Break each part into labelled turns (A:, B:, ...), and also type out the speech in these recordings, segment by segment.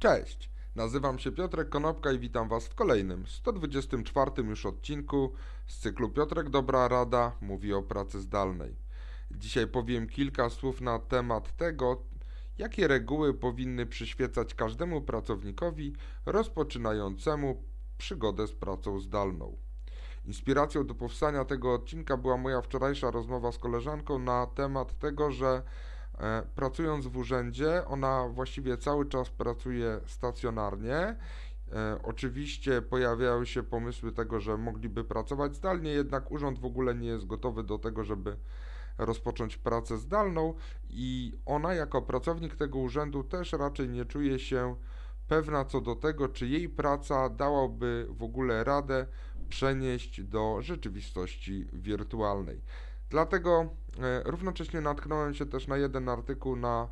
A: Cześć, nazywam się Piotrek Konopka i witam Was w kolejnym, 124 już odcinku z cyklu Piotrek Dobra Rada mówi o pracy zdalnej. Dzisiaj powiem kilka słów na temat tego, jakie reguły powinny przyświecać każdemu pracownikowi rozpoczynającemu przygodę z pracą zdalną. Inspiracją do powstania tego odcinka była moja wczorajsza rozmowa z koleżanką na temat tego, że pracując w urzędzie, ona właściwie cały czas pracuje stacjonarnie. E, oczywiście pojawiały się pomysły tego, że mogliby pracować zdalnie, jednak urząd w ogóle nie jest gotowy do tego, żeby rozpocząć pracę zdalną i ona jako pracownik tego urzędu też raczej nie czuje się pewna co do tego, czy jej praca dałaby w ogóle radę przenieść do rzeczywistości wirtualnej. Dlatego e, równocześnie natknąłem się też na jeden artykuł na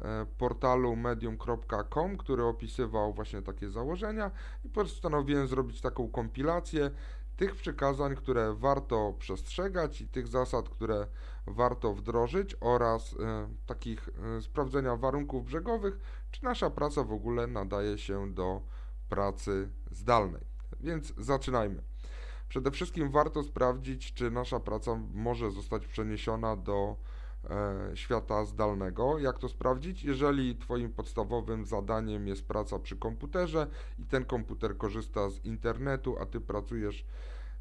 A: e, portalu medium.com, który opisywał właśnie takie założenia i postanowiłem zrobić taką kompilację tych przykazań, które warto przestrzegać i tych zasad, które warto wdrożyć oraz e, takich sprawdzenia warunków brzegowych, czy nasza praca w ogóle nadaje się do pracy zdalnej. Więc zaczynajmy. Przede wszystkim warto sprawdzić, czy nasza praca może zostać przeniesiona do e, świata zdalnego. Jak to sprawdzić? Jeżeli Twoim podstawowym zadaniem jest praca przy komputerze i ten komputer korzysta z internetu, a Ty pracujesz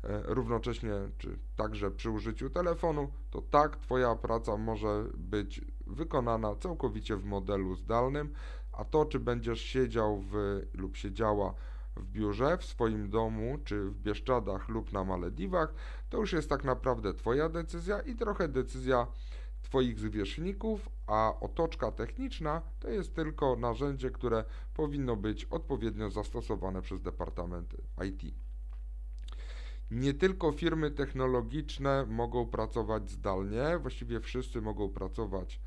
A: e, równocześnie, czy także przy użyciu telefonu, to tak, Twoja praca może być wykonana całkowicie w modelu zdalnym, a to, czy będziesz siedział w, lub siedziała w biurze, w swoim domu, czy w Bieszczadach lub na Malediwach, to już jest tak naprawdę Twoja decyzja i trochę decyzja Twoich zwierzchników, a otoczka techniczna to jest tylko narzędzie, które powinno być odpowiednio zastosowane przez departamenty IT. Nie tylko firmy technologiczne mogą pracować zdalnie, właściwie wszyscy mogą pracować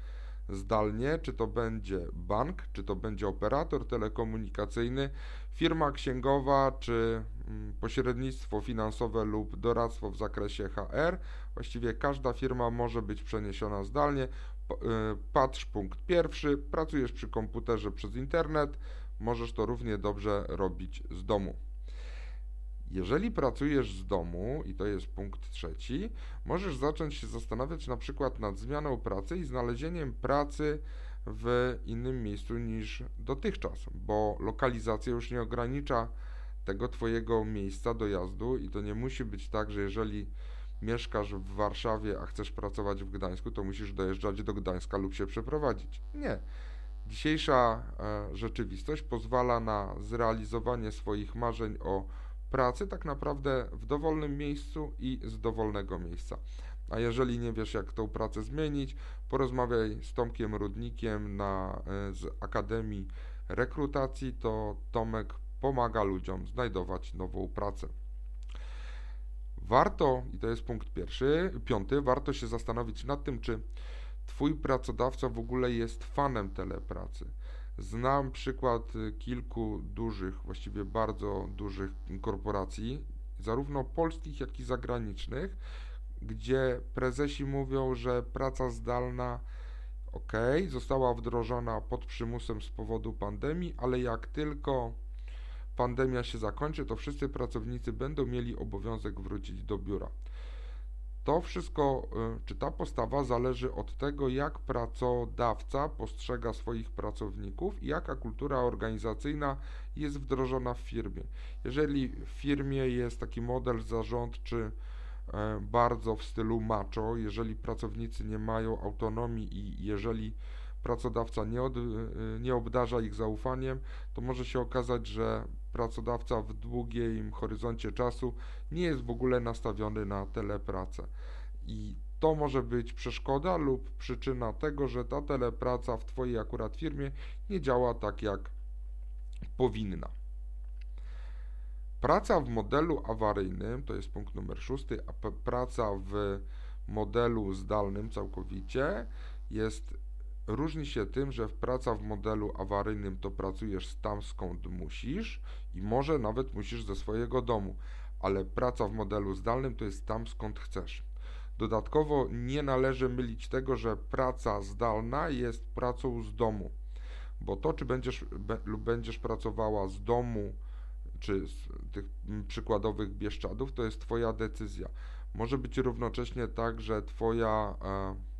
A: zdalnie, czy to będzie bank, czy to będzie operator telekomunikacyjny, firma księgowa, czy mm, pośrednictwo finansowe lub doradztwo w zakresie HR. Właściwie każda firma może być przeniesiona zdalnie. Y, patrz punkt pierwszy, pracujesz przy komputerze przez internet, możesz to równie dobrze robić z domu. Jeżeli pracujesz z domu, i to jest punkt trzeci, możesz zacząć się zastanawiać na przykład nad zmianą pracy i znalezieniem pracy w innym miejscu niż dotychczas, bo lokalizacja już nie ogranicza tego Twojego miejsca dojazdu i to nie musi być tak, że jeżeli mieszkasz w Warszawie, a chcesz pracować w Gdańsku, to musisz dojeżdżać do Gdańska lub się przeprowadzić. Nie. Dzisiejsza e, rzeczywistość pozwala na zrealizowanie swoich marzeń o pracy tak naprawdę w dowolnym miejscu i z dowolnego miejsca. A jeżeli nie wiesz, jak tą pracę zmienić, porozmawiaj z Tomkiem Rudnikiem na, e, z Akademii Rekrutacji, to Tomek pomaga ludziom znajdować nową pracę. Warto, i to jest punkt pierwszy, piąty, warto się zastanowić nad tym, czy Twój pracodawca w ogóle jest fanem telepracy. Znam przykład y, kilku dużych, właściwie bardzo dużych korporacji, zarówno polskich, jak i zagranicznych, gdzie prezesi mówią, że praca zdalna ok, została wdrożona pod przymusem z powodu pandemii, ale jak tylko pandemia się zakończy, to wszyscy pracownicy będą mieli obowiązek wrócić do biura. To wszystko, y, czy ta postawa zależy od tego, jak pracodawca postrzega swoich pracowników i jaka kultura organizacyjna jest wdrożona w firmie. Jeżeli w firmie jest taki model zarządczy e, bardzo w stylu macho, jeżeli pracownicy nie mają autonomii i jeżeli pracodawca nie, od, y, nie obdarza ich zaufaniem, to może się okazać, że pracodawca w długim horyzoncie czasu nie jest w ogóle nastawiony na telepracę. I to może być przeszkoda lub przyczyna tego, że ta telepraca w Twojej akurat firmie nie działa tak jak powinna. Praca w modelu awaryjnym, to jest punkt numer szósty, a praca w modelu zdalnym całkowicie jest Różni się tym, że praca w modelu awaryjnym to pracujesz tam skąd musisz i może nawet musisz ze swojego domu, ale praca w modelu zdalnym to jest tam skąd chcesz. Dodatkowo nie należy mylić tego, że praca zdalna jest pracą z domu, bo to, czy będziesz be, lub będziesz pracowała z domu, czy z tych przykładowych Bieszczadów, to jest Twoja decyzja. Może być równocześnie tak, że Twoja e,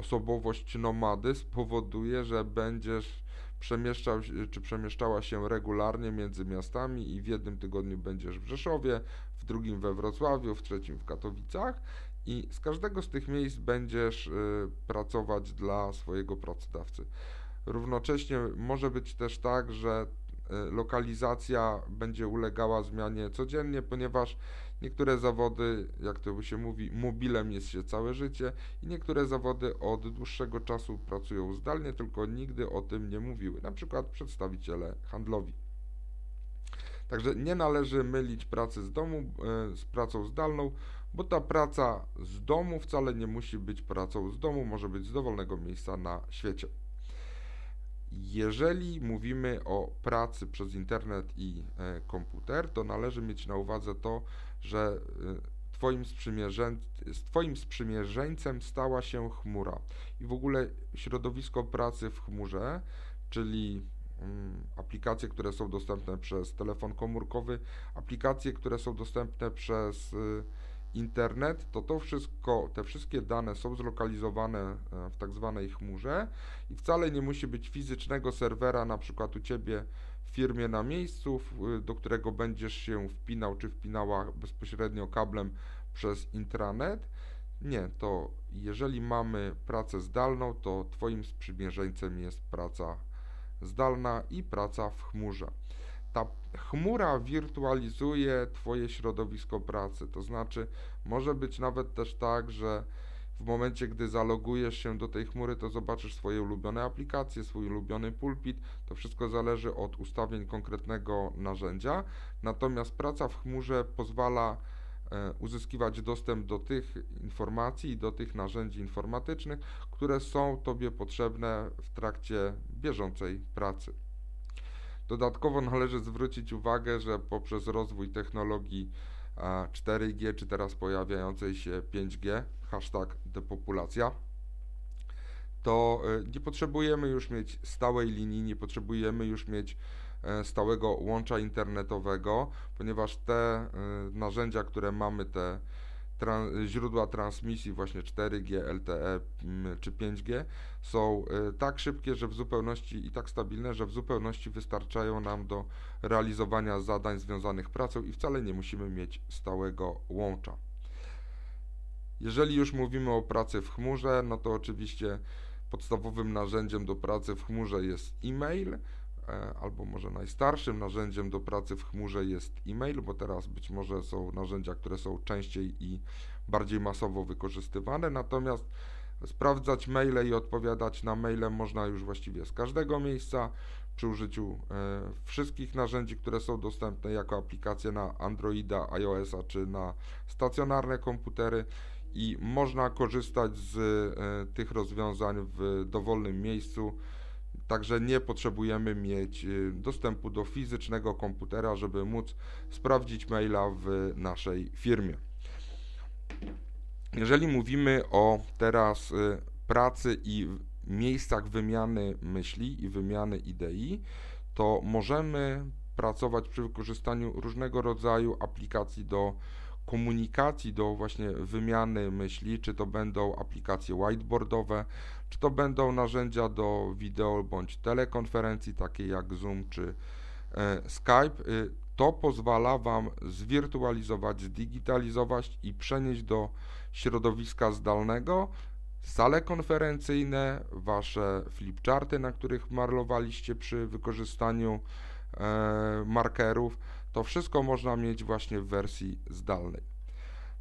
A: osobowość nomady spowoduje, że będziesz przemieszczał czy przemieszczała się regularnie między miastami i w jednym tygodniu będziesz w Rzeszowie, w drugim we Wrocławiu, w trzecim w Katowicach i z każdego z tych miejsc będziesz y, pracować dla swojego pracodawcy. Równocześnie może być też tak, że y, lokalizacja będzie ulegała zmianie codziennie, ponieważ niektóre zawody, jak to się mówi, mobilem jest się całe życie i niektóre zawody od dłuższego czasu pracują zdalnie, tylko nigdy o tym nie mówiły, na przykład przedstawiciele handlowi. Także nie należy mylić pracy z domu y, z pracą zdalną, bo ta praca z domu wcale nie musi być pracą z domu, może być z dowolnego miejsca na świecie. Jeżeli mówimy o pracy przez internet i e, komputer, to należy mieć na uwadze to, że e, twoim, sprzymierzeń, twoim sprzymierzeńcem stała się chmura. I w ogóle środowisko pracy w chmurze, czyli mm, aplikacje, które są dostępne przez telefon komórkowy, aplikacje, które są dostępne przez y, internet, to to wszystko, te wszystkie dane są zlokalizowane e, w tak zwanej chmurze i wcale nie musi być fizycznego serwera, na przykład u Ciebie w firmie na miejscu, do którego będziesz się wpinał czy wpinała bezpośrednio kablem przez intranet. Nie, to jeżeli mamy pracę zdalną, to Twoim sprzymierzeńcem jest praca zdalna i praca w chmurze ta chmura wirtualizuje Twoje środowisko pracy. To znaczy, może być nawet też tak, że w momencie, gdy zalogujesz się do tej chmury, to zobaczysz swoje ulubione aplikacje, swój ulubiony pulpit. To wszystko zależy od ustawień konkretnego narzędzia. Natomiast praca w chmurze pozwala e, uzyskiwać dostęp do tych informacji i do tych narzędzi informatycznych, które są Tobie potrzebne w trakcie bieżącej pracy. Dodatkowo należy zwrócić uwagę, że poprzez rozwój technologii 4G czy teraz pojawiającej się 5G, hashtag depopulacja, to e, nie potrzebujemy już mieć stałej linii, nie potrzebujemy już mieć e, stałego łącza internetowego, ponieważ te e, narzędzia, które mamy, te źródła transmisji właśnie 4G, LTE mm, czy 5G są y, tak szybkie, że w zupełności i tak stabilne, że w zupełności wystarczają nam do realizowania zadań związanych pracą i wcale nie musimy mieć stałego łącza. Jeżeli już mówimy o pracy w chmurze, no to oczywiście podstawowym narzędziem do pracy w chmurze jest e-mail, albo może najstarszym narzędziem do pracy w chmurze jest e-mail, bo teraz być może są narzędzia, które są częściej i bardziej masowo wykorzystywane, natomiast sprawdzać maile i odpowiadać na maile można już właściwie z każdego miejsca. Przy użyciu e, wszystkich narzędzi, które są dostępne jako aplikacje na Androida, iOS-a czy na stacjonarne komputery. I można korzystać z e, tych rozwiązań w dowolnym miejscu Także nie potrzebujemy mieć y, dostępu do fizycznego komputera, żeby móc sprawdzić maila w naszej firmie. Jeżeli mówimy o teraz y, pracy i miejscach wymiany myśli i wymiany idei, to możemy pracować przy wykorzystaniu różnego rodzaju aplikacji do komunikacji, do właśnie wymiany myśli, czy to będą aplikacje whiteboardowe, czy to będą narzędzia do wideo bądź telekonferencji, takie jak Zoom czy e, Skype. Y, to pozwala Wam zwirtualizować, zdigitalizować i przenieść do środowiska zdalnego sale konferencyjne, Wasze flipcharty, na których malowaliście przy wykorzystaniu e, markerów. To wszystko można mieć właśnie w wersji zdalnej.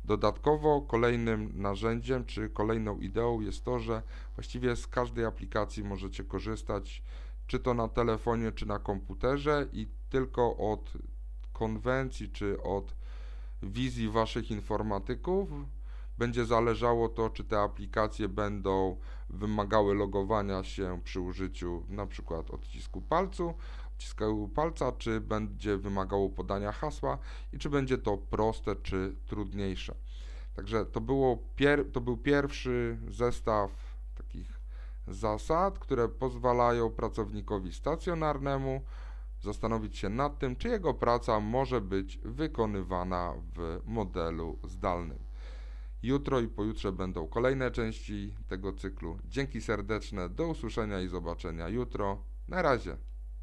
A: Dodatkowo kolejnym narzędziem czy kolejną ideą jest to, że właściwie z każdej aplikacji możecie korzystać, czy to na telefonie, czy na komputerze i tylko od konwencji czy od wizji waszych informatyków będzie zależało to, czy te aplikacje będą wymagały logowania się przy użyciu na przykład odcisku palcu, odcisku palca, czy będzie wymagało podania hasła i czy będzie to proste, czy trudniejsze. Także to, było pier to był pierwszy zestaw takich zasad, które pozwalają pracownikowi stacjonarnemu zastanowić się nad tym, czy jego praca może być wykonywana w modelu zdalnym. Jutro i pojutrze będą kolejne części tego cyklu. Dzięki serdeczne, do usłyszenia i zobaczenia jutro. Na razie.